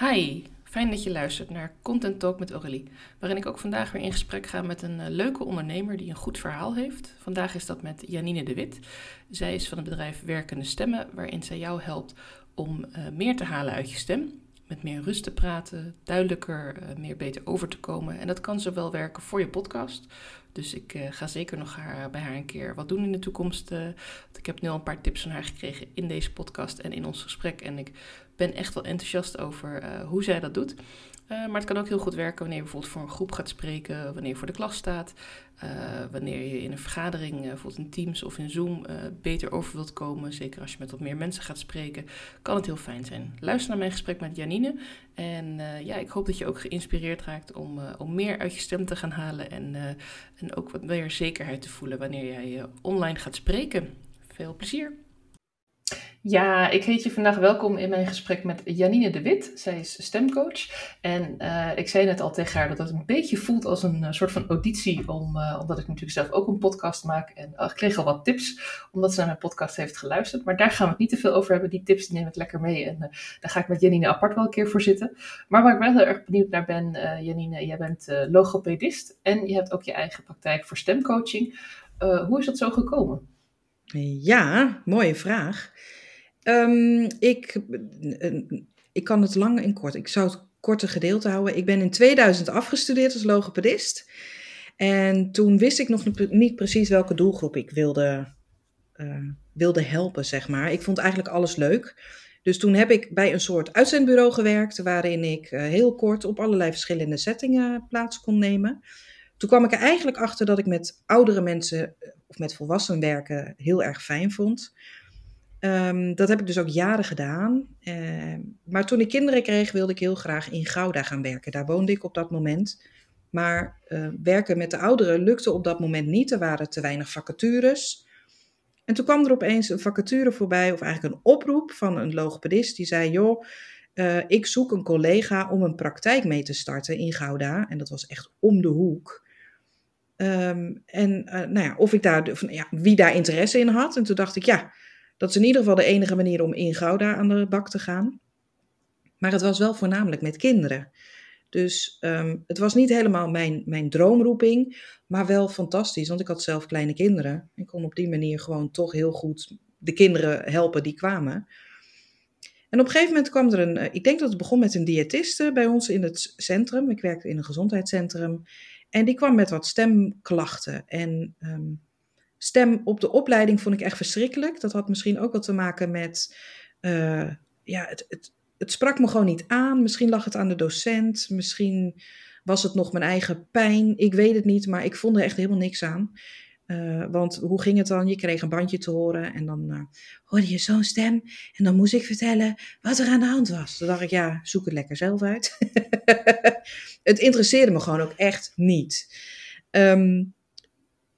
Hi, fijn dat je luistert naar Content Talk met Aurélie, waarin ik ook vandaag weer in gesprek ga met een eh, leuke ondernemer die een goed verhaal heeft. Vandaag is dat met Janine de Wit. Zij is van het bedrijf Werkende Stemmen, waarin zij jou helpt om uh, meer te halen uit je stem. Met meer rust te praten, duidelijker, uh, meer beter over te komen. En dat kan zowel werken voor je podcast. Dus ik uh, ga zeker nog haar, bij haar een keer wat doen in de toekomst. Uh, ik heb nu al een paar tips van haar gekregen in deze podcast en in ons gesprek. En ik ben echt wel enthousiast over hoe zij dat doet. Uh, maar het kan ook heel goed werken wanneer je bijvoorbeeld voor een groep gaat spreken, wanneer je voor de klas staat, uh, wanneer je in een vergadering, bijvoorbeeld in Teams of in Zoom, beter over wilt komen. Zeker als je met wat meer mensen gaat spreken, kan het heel fijn zijn. Luister naar mijn gesprek met Janine. En ja, ik hoop dat je ook geïnspireerd raakt om, om meer uit je stem te gaan halen en, en ook wat meer zekerheid te voelen wanneer jij online gaat spreken. Veel plezier! Ja, ik heet je vandaag welkom in mijn gesprek met Janine de Wit. Zij is stemcoach. En uh, ik zei net al tegen haar dat het een beetje voelt als een uh, soort van auditie, uh, omdat ik natuurlijk zelf ook een podcast maak. En ik kreeg al wat tips, omdat ze naar mijn podcast heeft geluisterd. Maar daar gaan we het niet te veel over hebben. Die tips die neem ik lekker mee. En daar ga ik met Janine apart wel een keer voor zitten. Maar waar ik wel heel erg benieuwd naar ben, Janine, jij bent logopedist. En je hebt ook je eigen praktijk voor stemcoaching. hoe is dat zo gekomen? Ja, mooie vraag. Um, ik, ik kan het lang en kort. Ik zou het korte gedeelte houden. Ik ben in 2000 afgestudeerd als logopedist. En toen wist ik nog niet precies welke doelgroep ik wilde, uh, wilde helpen, zeg maar. Ik vond eigenlijk alles leuk. Dus toen heb ik bij een soort uitzendbureau gewerkt, waarin ik uh, heel kort op allerlei verschillende settingen plaats kon nemen. Toen kwam ik er eigenlijk achter dat ik met oudere mensen of met volwassenen werken heel erg fijn vond. Um, dat heb ik dus ook jaren gedaan. Uh, maar toen ik kinderen kreeg, wilde ik heel graag in Gouda gaan werken. Daar woonde ik op dat moment. Maar uh, werken met de ouderen lukte op dat moment niet. Er waren te weinig vacatures. En toen kwam er opeens een vacature voorbij, of eigenlijk een oproep van een logopedist. Die zei: Joh, uh, ik zoek een collega om een praktijk mee te starten in Gouda. En dat was echt om de hoek. Um, en nou ja, of ik daar, ja, wie daar interesse in had. En toen dacht ik: Ja dat is in ieder geval de enige manier om in Gouda aan de bak te gaan. Maar het was wel voornamelijk met kinderen. Dus um, het was niet helemaal mijn, mijn droomroeping, maar wel fantastisch, want ik had zelf kleine kinderen. Ik kon op die manier gewoon toch heel goed de kinderen helpen die kwamen. En op een gegeven moment kwam er een, eh, ik denk dat het begon met een diëtiste bij ons in het centrum. Ik werkte in een gezondheidscentrum. En die kwam met wat stemklachten. En um, stem op de opleiding vond ik echt verschrikkelijk. Dat had misschien ook wel te maken met, uh, ja, het, het, het sprak me gewoon niet aan. Misschien lag het aan de docent, misschien was het nog mijn eigen pijn. Ik weet het niet, maar ik vond er echt helemaal niks aan. Uh, want hoe ging het dan? Je kreeg een bandje te horen en dan uh, hoorde je zo'n stem. En dan moest ik vertellen wat er aan de hand was. Toen dacht ik, ja, zoek het lekker zelf uit. het interesseerde me gewoon ook echt niet. Um,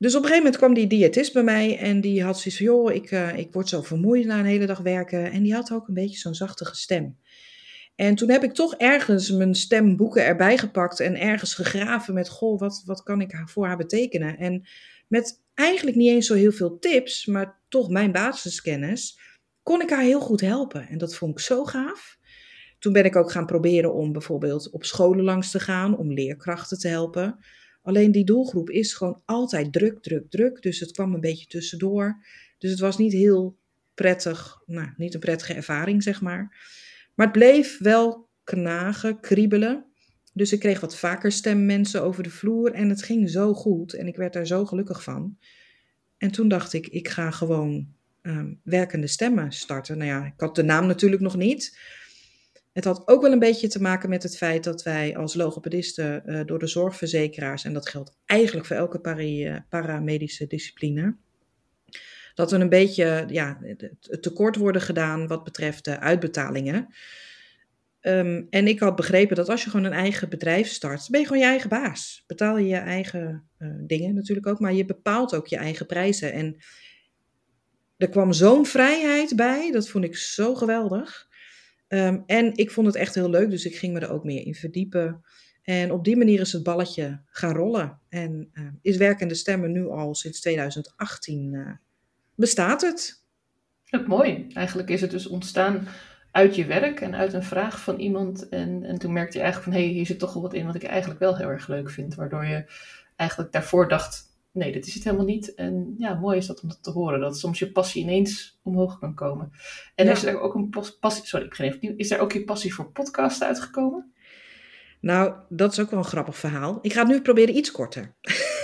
dus op een gegeven moment kwam die diëtist bij mij en die had zoiets van, joh, ik, uh, ik word zo vermoeid na een hele dag werken. En die had ook een beetje zo'n zachtige stem. En toen heb ik toch ergens mijn stemboeken erbij gepakt en ergens gegraven met, goh, wat, wat kan ik voor haar betekenen? En met eigenlijk niet eens zo heel veel tips, maar toch mijn basiskennis, kon ik haar heel goed helpen. En dat vond ik zo gaaf. Toen ben ik ook gaan proberen om bijvoorbeeld op scholen langs te gaan, om leerkrachten te helpen. Alleen die doelgroep is gewoon altijd druk, druk, druk. Dus het kwam een beetje tussendoor. Dus het was niet heel prettig, nou, niet een prettige ervaring, zeg maar. Maar het bleef wel knagen, kriebelen. Dus ik kreeg wat vaker stemmensen over de vloer en het ging zo goed en ik werd daar zo gelukkig van. En toen dacht ik, ik ga gewoon um, werkende stemmen starten. Nou ja, ik had de naam natuurlijk nog niet. Het had ook wel een beetje te maken met het feit dat wij als logopedisten uh, door de zorgverzekeraars, en dat geldt eigenlijk voor elke uh, paramedische discipline, dat we een beetje ja, tekort worden gedaan wat betreft de uitbetalingen. Um, en ik had begrepen dat als je gewoon een eigen bedrijf start, ben je gewoon je eigen baas. Betaal je je eigen uh, dingen natuurlijk ook, maar je bepaalt ook je eigen prijzen. En er kwam zo'n vrijheid bij, dat vond ik zo geweldig. Um, en ik vond het echt heel leuk, dus ik ging me er ook meer in verdiepen. En op die manier is het balletje gaan rollen. En uh, is Werkende Stemmen nu al sinds 2018 uh, bestaat het. Dat mooi. Eigenlijk is het dus ontstaan uit je werk en uit een vraag van iemand. En, en toen merkte je eigenlijk van, hé, hey, hier zit toch wel wat in wat ik eigenlijk wel heel erg leuk vind. Waardoor je eigenlijk daarvoor dacht, nee, dit is het helemaal niet. En ja, mooi is dat om dat te horen, dat soms je passie ineens omhoog kan komen. En is er ook een passie, sorry, ik begin even opnieuw. Is er ook je passie voor podcast uitgekomen? Nou, dat is ook wel een grappig verhaal. Ik ga het nu proberen iets korter.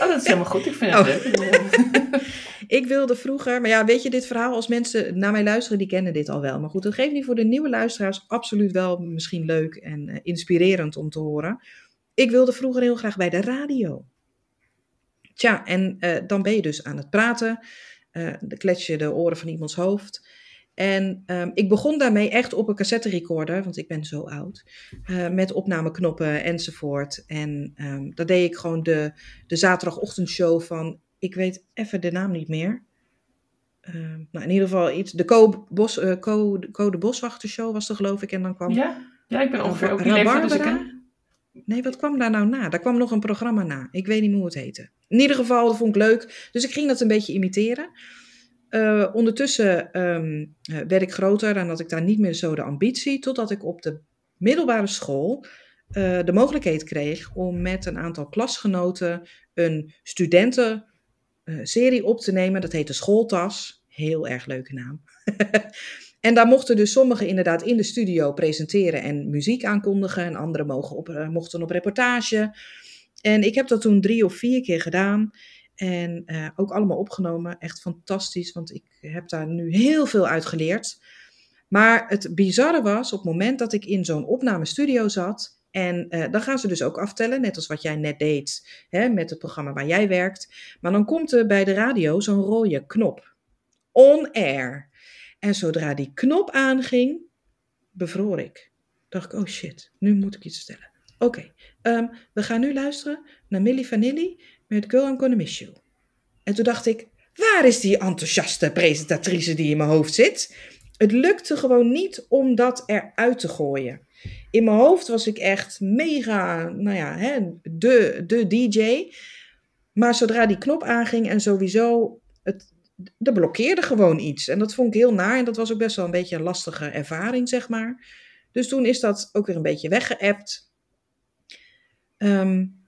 Oh, dat is helemaal goed. Ik vind het oh. leuk. ik wilde vroeger, maar ja, weet je, dit verhaal, als mensen naar mij luisteren, die kennen dit al wel. Maar goed, dat geeft niet voor de nieuwe luisteraars absoluut wel misschien leuk en uh, inspirerend om te horen. Ik wilde vroeger heel graag bij de radio. Tja, en uh, dan ben je dus aan het praten. Uh, dan klets je de oren van iemands hoofd. En um, ik begon daarmee echt op een cassette recorder, want ik ben zo oud, uh, met opnameknoppen enzovoort. En um, dat deed ik gewoon de, de zaterdagochtendshow van, ik weet even de naam niet meer. Uh, nou, in ieder geval iets, de Co, Bos, uh, Co, Co de Boswachtershow was er geloof ik. En dan kwam... Ja, ja ik ben ongeveer ook die Nee, wat kwam daar nou na? Daar kwam nog een programma na. Ik weet niet hoe het heette. In ieder geval, dat vond ik leuk. Dus ik ging dat een beetje imiteren. Uh, ondertussen um, werd ik groter en had ik daar niet meer zo de ambitie, totdat ik op de middelbare school uh, de mogelijkheid kreeg om met een aantal klasgenoten een studentenserie op te nemen. Dat heette Schooltas. Heel erg leuke naam. en daar mochten dus sommigen inderdaad in de studio presenteren en muziek aankondigen. En anderen mogen op, mochten op reportage. En ik heb dat toen drie of vier keer gedaan. En uh, ook allemaal opgenomen. Echt fantastisch, want ik heb daar nu heel veel uit geleerd. Maar het bizarre was, op het moment dat ik in zo'n opnamestudio zat. En uh, dan gaan ze dus ook aftellen, net als wat jij net deed hè, met het programma waar jij werkt. Maar dan komt er bij de radio zo'n rode knop. On air. En zodra die knop aanging, bevroor ik. Dacht ik, oh shit, nu moet ik iets vertellen. Oké, um, we gaan nu luisteren naar Millie Vanilli met Girl, I'm Gonna Miss You. En toen dacht ik, waar is die enthousiaste presentatrice die in mijn hoofd zit? Het lukte gewoon niet om dat eruit te gooien. In mijn hoofd was ik echt mega, nou ja, hè, de, de DJ. Maar zodra die knop aanging en sowieso, het, er blokkeerde gewoon iets. En dat vond ik heel naar en dat was ook best wel een beetje een lastige ervaring, zeg maar. Dus toen is dat ook weer een beetje weggeëpt. Um,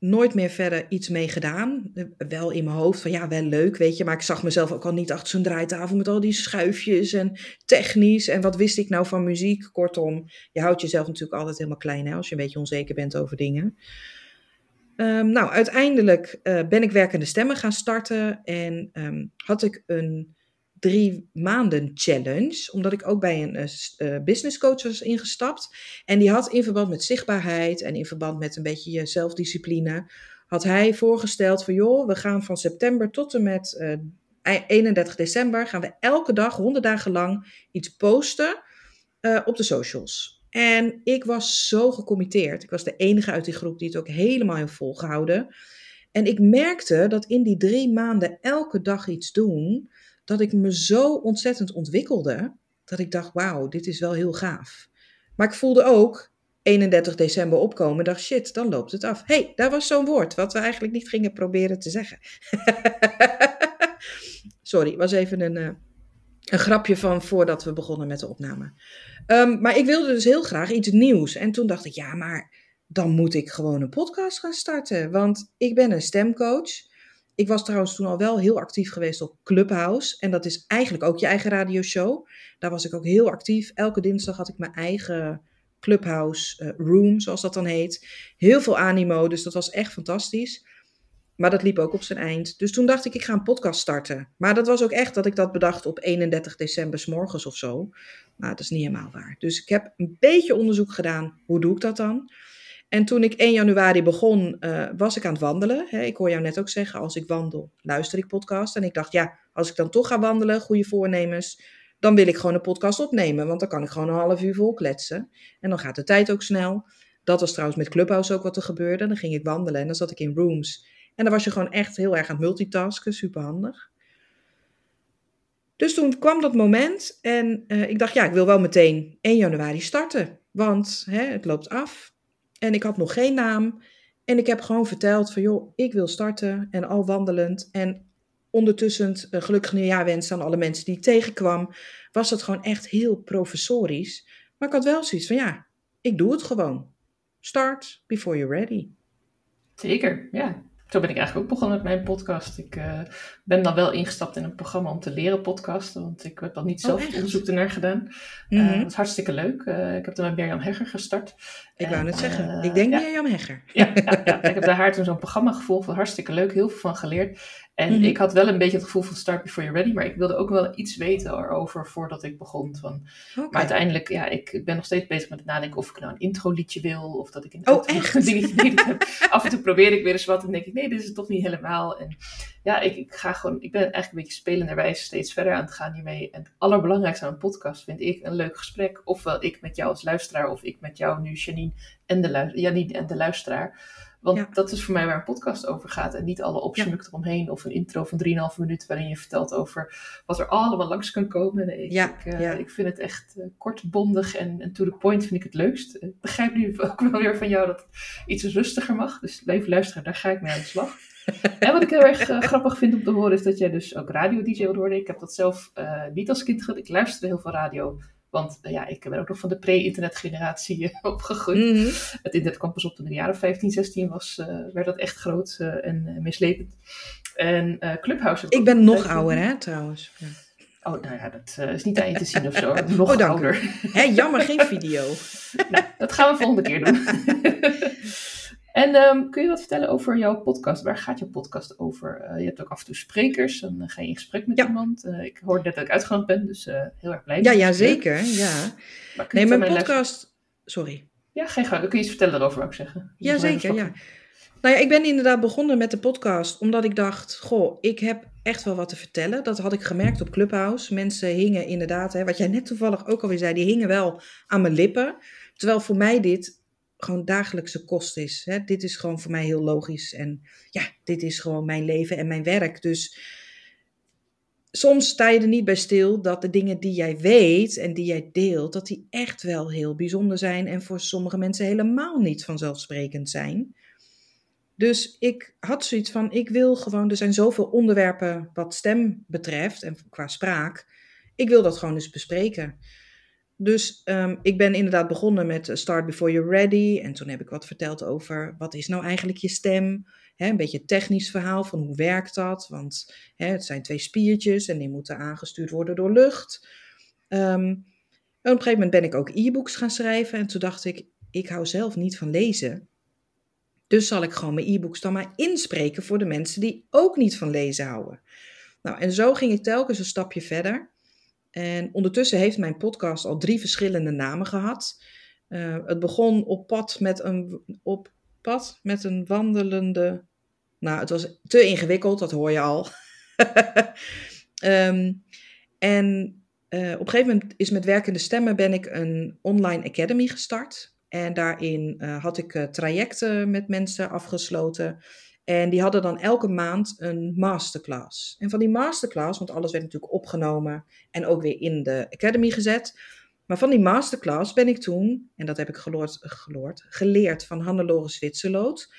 nooit meer verder iets mee gedaan. Wel in mijn hoofd van ja, wel leuk, weet je. Maar ik zag mezelf ook al niet achter zo'n draaitafel met al die schuifjes en technisch. En wat wist ik nou van muziek? Kortom, je houdt jezelf natuurlijk altijd helemaal klein hè, als je een beetje onzeker bent over dingen. Um, nou, uiteindelijk uh, ben ik werkende stemmen gaan starten en um, had ik een drie maanden challenge, omdat ik ook bij een uh, business coach was ingestapt. En die had in verband met zichtbaarheid en in verband met een beetje je zelfdiscipline, had hij voorgesteld van joh, we gaan van september tot en met uh, eh, 31 december, gaan we elke dag, 100 dagen lang, iets posten op de socials. En ik was zo gecommitteerd. Ik was de enige uit die groep die het ook helemaal heeft volgehouden. En ik merkte dat in die drie maanden elke dag iets doen, dat ik me zo ontzettend ontwikkelde, dat ik dacht, wauw, dit is wel heel gaaf. Maar ik voelde ook 31 december opkomen, dacht shit, dan loopt het af. hey, daar was zo'n woord wat we eigenlijk niet gingen proberen te zeggen. Sorry, was even een, uh, een grapje van voordat we begonnen met de opname. Um, maar ik wilde dus heel graag iets nieuws. En toen dacht ik, ja, maar dan moet ik gewoon een podcast gaan starten. Want ik ben een stemcoach. Ik was trouwens toen al wel heel actief geweest op Clubhouse. En dat is eigenlijk ook je eigen radioshow. Daar was ik ook heel actief. Elke dinsdag had ik mijn eigen Clubhouse uh, room, zoals dat dan heet. Heel veel animo, dus dat was echt fantastisch. Maar dat liep ook op zijn eind. Dus toen dacht ik, ik ga een podcast starten. Maar dat was ook echt dat ik dat bedacht op 31 december morgens of zo. Nou, dat is niet helemaal waar. Dus ik heb een beetje onderzoek gedaan. Hoe doe ik dat dan? En toen ik 1 januari begon, uh, was ik aan het wandelen. Ik hoor jou net ook zeggen, als ik wandel, luister ik podcast. En ik dacht, ja, als ik dan toch ga wandelen, goede voornemens, dan wil ik gewoon een podcast opnemen. Want dan kan ik gewoon een half uur vol kletsen. En dan gaat de tijd ook snel. Dat was trouwens met Clubhouse ook wat er gebeurde. Dan ging ik wandelen en dan zat ik in rooms. En dan was je gewoon echt heel erg aan het multitasken, superhandig. Dus toen kwam dat moment en uh, ik dacht, ja, ik wil wel meteen 1 januari starten. Want hè, het loopt af. En ik had nog geen naam. En ik heb gewoon verteld van, joh, ik wil starten en al wandelend. En ondertussen uh, gelukkig nieuwjaar wensen aan alle mensen die ik tegenkwam. Was het gewoon echt heel professorisch. Maar ik had wel zoiets van ja, ik doe het gewoon. Start before you're ready. Zeker, ja. Zo ben ik eigenlijk ook begonnen met mijn podcast. Ik uh, ben dan wel ingestapt in een programma om te leren podcasten, want ik heb dan niet zelf oh, onderzoek ernaar gedaan. Mm -hmm. uh, dat is hartstikke leuk. Uh, ik heb toen met Mirjam Hegger gestart. Ik wou het zeggen. Ik denk ja. Mirjam Hegger. Ja, ja, ja, ik heb daar haar toen zo'n programma gevolgd. Hartstikke leuk, heel veel van geleerd. En mm-hmm. ik had wel een beetje het gevoel van start before you're ready, maar ik wilde ook wel iets weten erover voordat ik begon. Van, okay. Maar uiteindelijk, ja, ik ben nog steeds bezig met het nadenken of ik nou een intro liedje wil, of dat ik een oh, echt? dingetje heb. Af en toe probeer ik weer eens wat en denk ik, nee, dit is het toch niet helemaal. En ja, ik, ik ga gewoon, ik ben eigenlijk een beetje spelenderwijs steeds verder aan het gaan hiermee. En het allerbelangrijkste aan een podcast vind ik een leuk gesprek. Ofwel ik met jou als luisteraar, of ik met jou nu, Janine en de, Janine en de luisteraar. Want ja. dat is voor mij waar een podcast over gaat. En niet alle opsmuk ja. eromheen. Of een intro van 3,5 minuten waarin je vertelt over wat er allemaal langs kan komen. Nee, ja, ik, uh, ik, vind het echt uh, kort, bondig en, en, to the point vind ik het leukst. Ik begrijp nu ook wel weer van jou dat het iets rustiger mag. Dus lieve luisteraar, daar ga ik mee aan de slag. en wat ik heel erg uh, grappig vind om te horen is dat jij dus ook radio-dj wilt worden. Ik heb dat zelf niet als kind gedaan. Ik luisterde heel veel radio. Want uh, ja, ik ben ook nog van de pre-internetgeneratie uh, opgegroeid. Mm -hmm. Het internet kwam pas op toen ik een jaar of 15, 16 was, uh, werd dat echt groot en mislepend. En Clubhouse... Ik ben nog ouder, hè, trouwens. Ja. Oh, nou ja, dat is niet aan je te zien of zo. Nog oh, dank ouder. Hè, jammer, geen video. nou, dat gaan we volgende keer doen. En um, kun je wat vertellen over jouw podcast? Waar gaat jouw podcast over? Uh, je hebt ook af en toe sprekers, dan ga je in gesprek met ja. iemand. Uh, ik hoorde net dat ik uitgenodigd ben, dus uh, heel erg blij. Ja, ja zeker. Ja. Nee, mijn podcast... Sorry. Ja, geen gang. Kun je iets vertellen daarover, wou ik zeggen. Ja, zeker, ja. Nou ja, ik ben inderdaad begonnen met de podcast, omdat ik dacht, goh, ik heb echt wel wat te vertellen. Dat had ik gemerkt op Clubhouse. Mensen hingen inderdaad, hè, wat jij net toevallig ook alweer zei, die hingen wel aan mijn lippen. Terwijl voor mij dit gewoon dagelijkse kost is. Hè? Dit is gewoon voor mij heel logisch. En ja, dit is gewoon mijn leven en mijn werk. Dus soms sta je er niet bij stil dat de dingen die jij weet en die jij deelt, dat die echt wel heel bijzonder zijn en voor sommige mensen helemaal niet vanzelfsprekend zijn. Dus ik had zoiets van, ik wil gewoon, er zijn zoveel onderwerpen wat stem betreft en qua spraak, ik wil dat gewoon eens bespreken. Dus um, ik ben inderdaad begonnen met eh, Start Before You're Ready. En toen heb ik wat verteld over wat is nou eigenlijk je stem. He, een beetje technisch verhaal van hoe werkt dat. Want he, het zijn twee spiertjes en die moeten aangestuurd worden door lucht. Um, en op een gegeven moment ben ik ook e-books gaan schrijven. En toen dacht ik, ik hou zelf niet van lezen. Dus zal ik gewoon mijn e-books dan maar inspreken voor de mensen die ook niet van lezen houden. Nou, en zo ging ik telkens een stapje verder. En ondertussen heeft mijn podcast al drie verschillende namen gehad. Uh, het begon op pad met een, op pad met een wandelende. Nou, het was te ingewikkeld, dat hoor je al. um, en uh, op een gegeven moment is met werkende stemmen ben ik een online academy gestart. En daarin uh, had ik trajecten met mensen afgesloten. En die hadden dan elke maand een masterclass. En van die masterclass, want alles werd natuurlijk opgenomen en ook weer in de academy gezet. Maar van die masterclass ben ik toen, en dat heb ik geloord, geleerd van Hannelore Zwitserloot.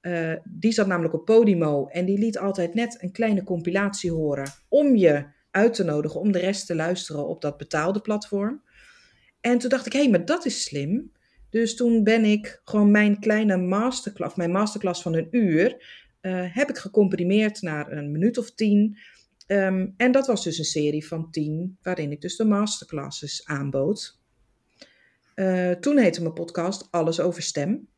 Uh, die zat namelijk op Podimo en die liet altijd net een kleine compilatie horen om je uit te nodigen om de rest te luisteren op dat betaalde platform. En toen dacht ik, hé, hey, maar dat is slim. Dus toen ben ik gewoon mijn kleine masterclass, mijn masterclass van een uur, uh, heb ik gecomprimeerd naar een minuut of tien. Um, en dat was dus een serie van tien, waarin ik dus de masterclasses aanbood. Uh, toen heette mijn podcast Alles over stem.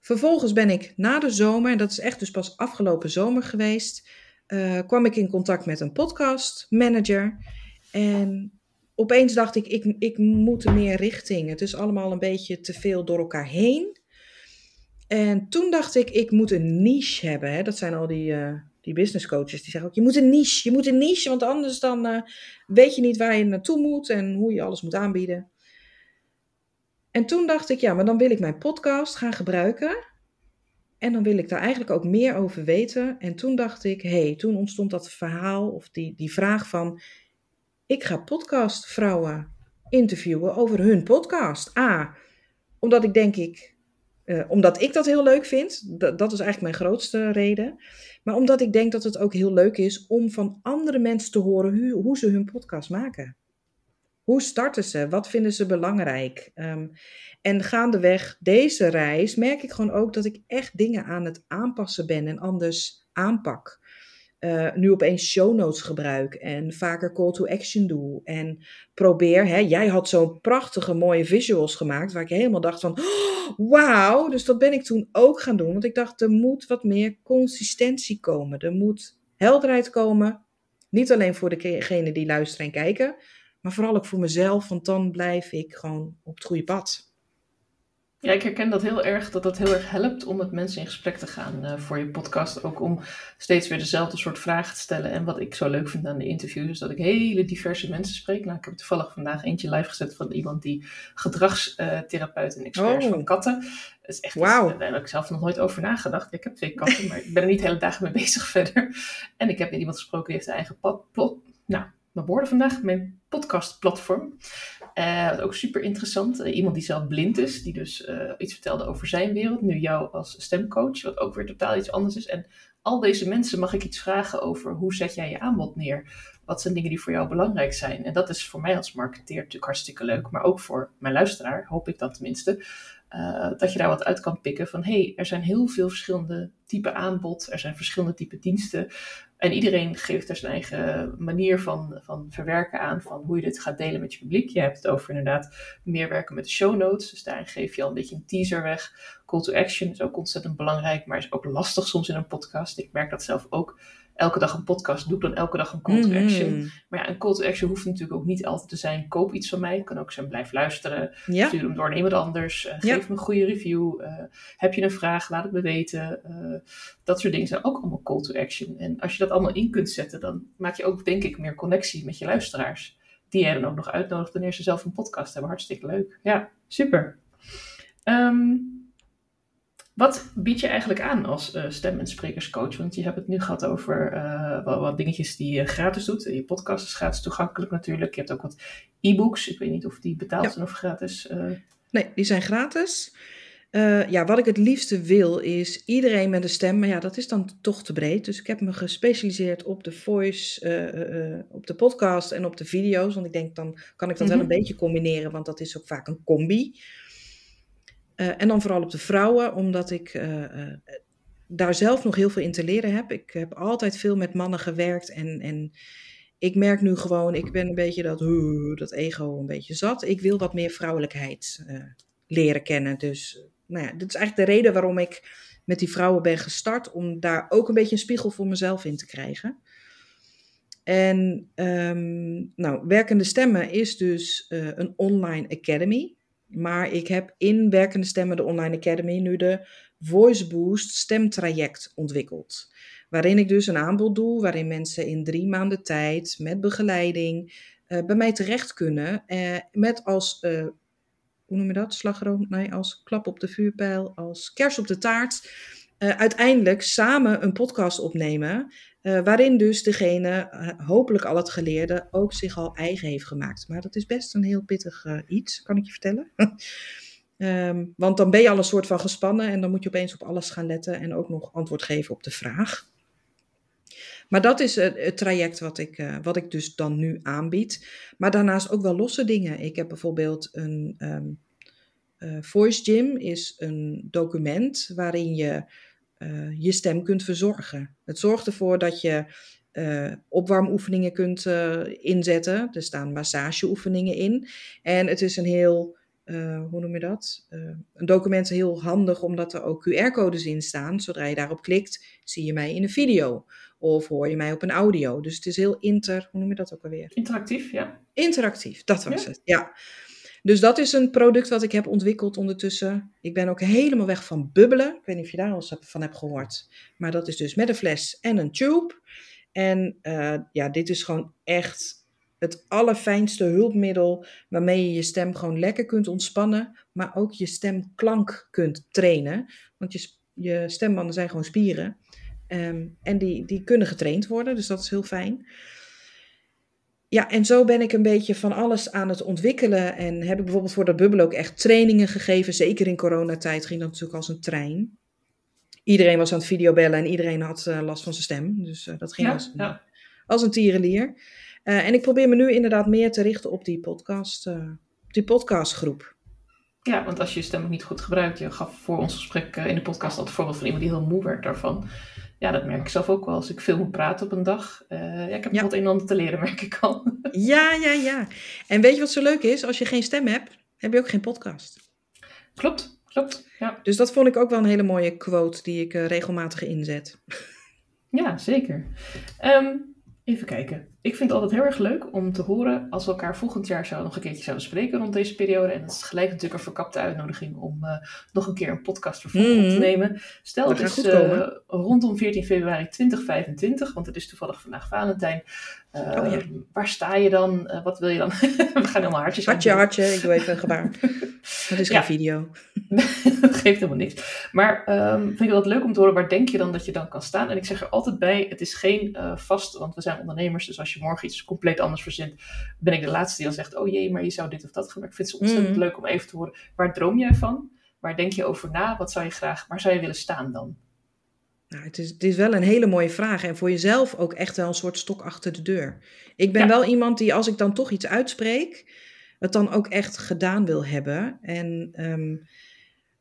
Vervolgens ben ik na de zomer, en dat is echt dus pas afgelopen zomer geweest, uh, kwam ik in contact met een podcast manager. En opeens dacht ik, ik, ik moet meer richting. Het is allemaal een beetje te veel door elkaar heen. En toen dacht ik, ik moet een niche hebben. Hè? Dat zijn al die, uh, die business coaches die zeggen ook, je moet een niche, je moet een niche, want anders dan uh, weet je niet waar je naartoe moet en hoe je alles moet aanbieden. En toen dacht ik, ja, maar dan wil ik mijn podcast gaan gebruiken. En dan wil ik daar eigenlijk ook meer over weten. En toen dacht ik, hé, hey, toen ontstond dat verhaal of die, die vraag van, ik ga podcastvrouwen interviewen over hun podcast. A, omdat ik denk ik Uh, omdat ik dat heel leuk vind. dat is eigenlijk mijn grootste reden. Maar omdat ik denk dat het ook heel leuk is om van andere mensen te horen hoe, hoe ze hun podcast maken. Hoe starten ze? Wat vinden ze belangrijk? Um, en gaandeweg deze reis merk ik gewoon ook dat ik echt dingen aan het aanpassen ben en anders aanpak. Uh, nu opeens show notes gebruik en vaker call to action doe. En probeer, hè, jij had zo'n prachtige mooie visuals gemaakt waar ik helemaal dacht van, oh, wauw. Dus dat ben ik toen ook gaan doen, want ik dacht er moet wat meer consistentie komen. Er moet helderheid komen, niet alleen voor degenen die luisteren en kijken, maar vooral ook voor mezelf, want dan blijf ik gewoon op het goede pad. Ja, ik herken dat heel erg, dat dat heel erg helpt om met mensen in gesprek te gaan uh, voor je podcast. Ook om steeds weer dezelfde soort vragen te stellen. En wat ik zo leuk vind aan de interviews, is dat ik hele diverse mensen spreek. Nou, ik heb toevallig vandaag eentje live gezet van iemand die gedragstherapeut en expert is oh. van katten. Dat is echt wow. iets, daar heb ik zelf nog nooit over nagedacht. Ik heb twee katten, maar ik ben er niet de hele dagen mee bezig verder. En ik heb met iemand gesproken die heeft een eigen pad, plot, nou, mijn woorden vandaag, mijn podcastplatform. Uh, ook super interessant. Uh, iemand die zelf blind is, die dus uh, iets vertelde over zijn wereld. Nu jou als stemcoach, wat ook weer totaal iets anders is. En al deze mensen mag ik iets vragen over hoe zet jij je aanbod neer? Wat zijn dingen die voor jou belangrijk zijn? En dat is voor mij als marketeer natuurlijk hartstikke leuk. Maar ook voor mijn luisteraar, hoop ik dat tenminste. Dat je daar wat uit kan pikken van hey, er zijn heel veel verschillende type aanbod, er zijn verschillende type diensten. En iedereen geeft er zijn eigen manier van, van verwerken aan, van hoe je dit gaat delen met je publiek. Je hebt het over inderdaad meer werken met de show notes, dus daarin geef je al een beetje een teaser weg. Call to action is ook ontzettend belangrijk, maar is ook lastig soms in een podcast. Ik merk dat zelf ook elke dag een podcast doe, dan elke dag een call to mhm. action. Maar ja, een call to action hoeft natuurlijk ook niet altijd te zijn: koop iets van mij. Het kan ook zijn: blijf luisteren. Ja. Stuur hem door naar iemand anders. Uh, geef me een goede review. Uh, heb je een vraag? Laat het me weten. Uh, dat soort dingen zijn ook allemaal call to action. En als je dat allemaal in kunt zetten, dan maak je ook, denk ik, meer connectie met je luisteraars. Die jij dan ook nog uitnodigt wanneer ze zelf een podcast hebben. Hartstikke leuk. Ja, super. Um, wat bied je eigenlijk aan als uh, stem- en sprekerscoach? Want je hebt het nu gehad over uh, wat, wat, dingetjes die je gratis doet. Je podcast is gratis toegankelijk natuurlijk. Je hebt ook wat e-books. Ik weet niet of die betaald zijn of gratis. Uh... Nee, die zijn gratis. ja, wat ik het liefste wil is iedereen met een stem. Maar ja, dat is dan toch te breed. Dus ik heb me gespecialiseerd op de voice, op de podcast en op de video's. Want ik denk dan kan ik dat wel mhm. een beetje combineren. Want dat is ook vaak een combi. Uh, en dan vooral op de vrouwen, omdat ik uh, uh, daar zelf nog heel veel in te leren heb. Ik heb altijd veel met mannen gewerkt en, en ik merk nu gewoon, ik ben een beetje dat, dat ego een beetje zat. Ik wil wat meer vrouwelijkheid leren kennen. Dus nou ja, dit is eigenlijk de reden waarom ik met die vrouwen ben gestart, om daar ook een beetje een spiegel voor mezelf in te krijgen. En um, nou, Werkende Stemmen is dus een online academy. Maar ik heb in Werkende Stemmen, de Online Academy, nu de Voice Boost stemtraject ontwikkeld. Waarin ik dus een aanbod doe, waarin mensen in drie maanden tijd met begeleiding uh, bij mij terecht kunnen. Uh, met als, uh, hoe noem je dat? Slagroom? Nee, als klap op de vuurpijl, als kers op de taart. uiteindelijk samen een podcast opnemen. Uh, waarin dus degene, uh, hopelijk al het geleerde, ook zich al eigen heeft gemaakt. Maar dat is best een heel pittig uh, iets, kan ik je vertellen. um, want dan ben je al een soort van gespannen en dan moet je opeens op alles gaan letten en ook nog antwoord geven op de vraag. Maar dat is het, het traject wat ik, wat ik dus dan nu aanbied. Maar daarnaast ook wel losse dingen. Ik heb bijvoorbeeld een um, Voice Gym, is een document waarin je uh, je stem kunt verzorgen. Het zorgt ervoor dat je uh, opwarmoefeningen kunt uh, inzetten. Er staan massageoefeningen in. En het is een heel, hoe noem je dat? een document heel handig omdat er ook QR-codes in staan. Zodra je daarop klikt, zie je mij in een video. Of hoor je mij op een audio. Dus het is heel inter, hoe noem je dat ook alweer? Interactief, ja. Interactief, dat was het, ja. Dus dat is een product wat ik heb ontwikkeld ondertussen. Ik ben ook helemaal weg van bubbelen. Ik weet niet of je daar al eens van hebt gehoord. Maar dat is dus met een fles en een tube. En uh, ja, dit is gewoon echt het allerfijnste hulpmiddel waarmee je je stem gewoon lekker kunt ontspannen, maar ook je stemklank kunt trainen. Want je, je stembanden zijn gewoon spieren um, en die, die kunnen getraind worden, dus dat is heel fijn. Ja, en zo ben ik een beetje van alles aan het ontwikkelen. En heb ik bijvoorbeeld voor dat bubbel ook echt trainingen gegeven. Zeker in coronatijd ging dat natuurlijk als een trein. Iedereen was aan het videobellen en iedereen had uh, last van zijn stem. Dus uh, dat ging Ja, als, een, ja. als een tierenlier. Uh, en ik probeer me nu inderdaad meer te richten op die, podcast, die podcastgroep. Ja, want als je je stem ook niet goed gebruikt, je gaf voor ons gesprek in de podcast al het voorbeeld van iemand die heel moe werd daarvan. Ja, dat merk ik zelf ook wel als ik veel moet praten op een dag. Uh, ja, ik heb nog Ja. wat een en ander te leren, merk ik al. Ja, ja, ja. En weet je wat zo leuk is? Als je geen stem hebt, heb je ook geen podcast. klopt, klopt. Ja, Dus dat vond ik ook wel een hele mooie quote die ik uh, regelmatig inzet. ja zeker. Um, even kijken. Ik vind het altijd heel erg leuk om te horen als we elkaar volgend jaar zo nog een keertje zouden spreken rond deze periode. En dat is gelijk natuurlijk een verkapte uitnodiging om uh, nog een keer een podcast mm. op te nemen. Stel, dat het is uh, rondom 14 februari 2025, want het is toevallig vandaag Valentijn. Uh, oh, ja. Waar sta je dan? Wat wil je dan? we gaan helemaal hartjes Hartje, hartje. Ik doe even een gebaar. Dat is geen ja. video. dat geeft helemaal niks. Maar um, vind ik het leuk om te horen, waar denk je dan dat je dan kan staan? En ik zeg er altijd bij, het is geen vast, want we zijn ondernemers, dus als je morgen iets compleet anders verzint, ben ik de laatste die dan zegt, oh jee, maar je zou dit of dat gaan. Maar ik vind het ontzettend mm. leuk om even te horen, waar droom jij van? Waar denk je over na? Wat zou je graag, waar zou je willen staan dan? Nou, het, is, het is wel een hele mooie vraag en voor jezelf ook echt wel een soort stok achter de deur. Ik ben ja. wel iemand die, als ik dan toch iets uitspreek, het dan ook echt gedaan wil hebben. En um,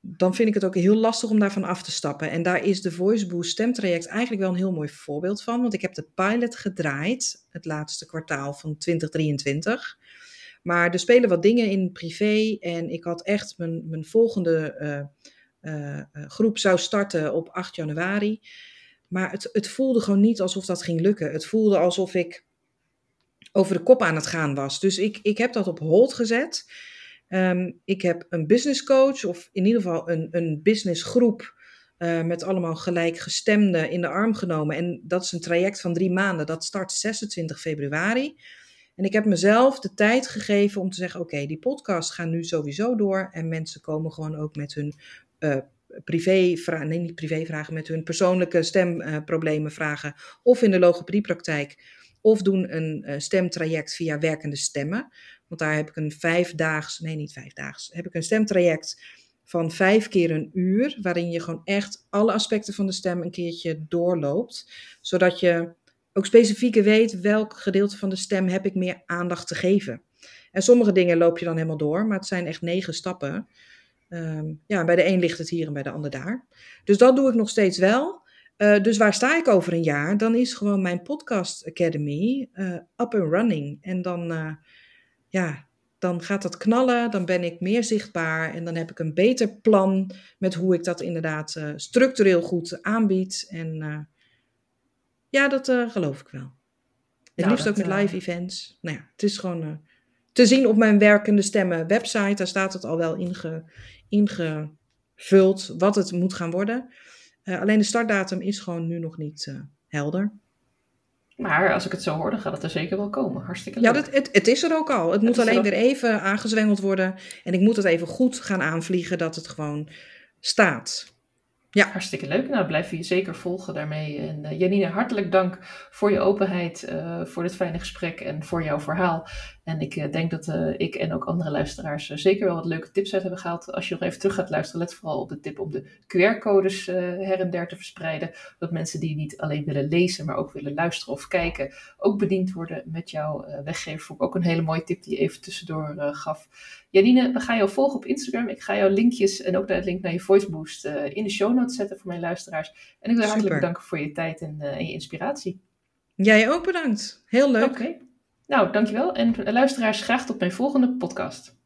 dan vind ik het ook heel lastig om daarvan af te stappen. En daar is de Voice Boost stemtraject eigenlijk wel een heel mooi voorbeeld van. Want ik heb de pilot gedraaid, het laatste kwartaal van 2023. Maar er spelen wat dingen in privé. En ik had echt mijn, mijn volgende uh, uh, groep zou starten op 8 januari. Maar het, het voelde gewoon niet alsof dat ging lukken. Het voelde alsof ik over de kop aan het gaan was. Dus ik, ik heb dat op hold gezet. Um, ik heb een business coach, of in ieder geval een, een businessgroep uh, met allemaal gelijkgestemden in de arm genomen. En dat is een traject van drie maanden. Dat start 26 februari. En ik heb mezelf de tijd gegeven om te zeggen: oké, die podcast gaan nu sowieso door. En mensen komen gewoon ook met hun uh, privévragen, nee, niet privévragen, met hun persoonlijke stemproblemen uh, vragen. Of in de logopediepraktijk. Of doen een stemtraject via werkende stemmen. Want daar heb ik een vijfdaags, nee niet vijfdaags, heb ik een stemtraject van vijf keer een uur. Waarin je gewoon echt alle aspecten van de stem een keertje doorloopt. Zodat je ook specifieker weet welk gedeelte van de stem heb ik meer aandacht te geven. En sommige dingen loop je dan helemaal door, maar het zijn echt negen stappen. Um, ja, bij de een ligt het hier en bij de ander daar. Dus dat doe ik nog steeds wel. Uh, dus waar sta ik over een jaar? Dan is gewoon mijn podcast academy uh, up and running. En dan, uh, ja, dan gaat dat knallen, dan ben ik meer zichtbaar en dan heb ik een beter plan met hoe ik dat inderdaad structureel goed aanbied. En ja, dat geloof ik wel. Het nou, liefst dat, ook met live events. Nou ja, het is gewoon te zien op mijn werkende stemmen website. Daar staat het al wel inge, ingevuld wat het moet gaan worden. Alleen de startdatum is gewoon nu nog niet helder. Maar als ik het zo hoor, dan gaat het er zeker wel komen. Hartstikke leuk. Ja, dat, het, het is er ook al. Het, het moet alleen weer even aangezwengeld worden. En ik moet het even goed gaan aanvliegen dat het gewoon staat. Ja. Hartstikke leuk. Nou, blijf je zeker volgen daarmee. En uh, Janine, hartelijk dank voor je openheid, uh, voor dit fijne gesprek en voor jouw verhaal. En ik uh, denk dat ik en ook andere luisteraars zeker wel wat leuke tips uit hebben gehaald. Als je nog even terug gaat luisteren, let vooral op de tip om de QR-codes her en der te verspreiden. Dat mensen die niet alleen willen lezen, maar ook willen luisteren of kijken, ook bediend worden met jouw weggever. Vond ik ook een hele mooie tip die je even tussendoor gaf. Janine, we gaan jou volgen op Instagram. Ik ga jouw linkjes en ook de link naar je Voice Boost in de show notes zetten voor mijn luisteraars. En ik wil je hartelijk bedanken voor je tijd en, en, je inspiratie. Jij ook bedankt. Heel leuk. Oké. Okay. Nou, dankjewel. En luisteraars, graag tot mijn volgende podcast.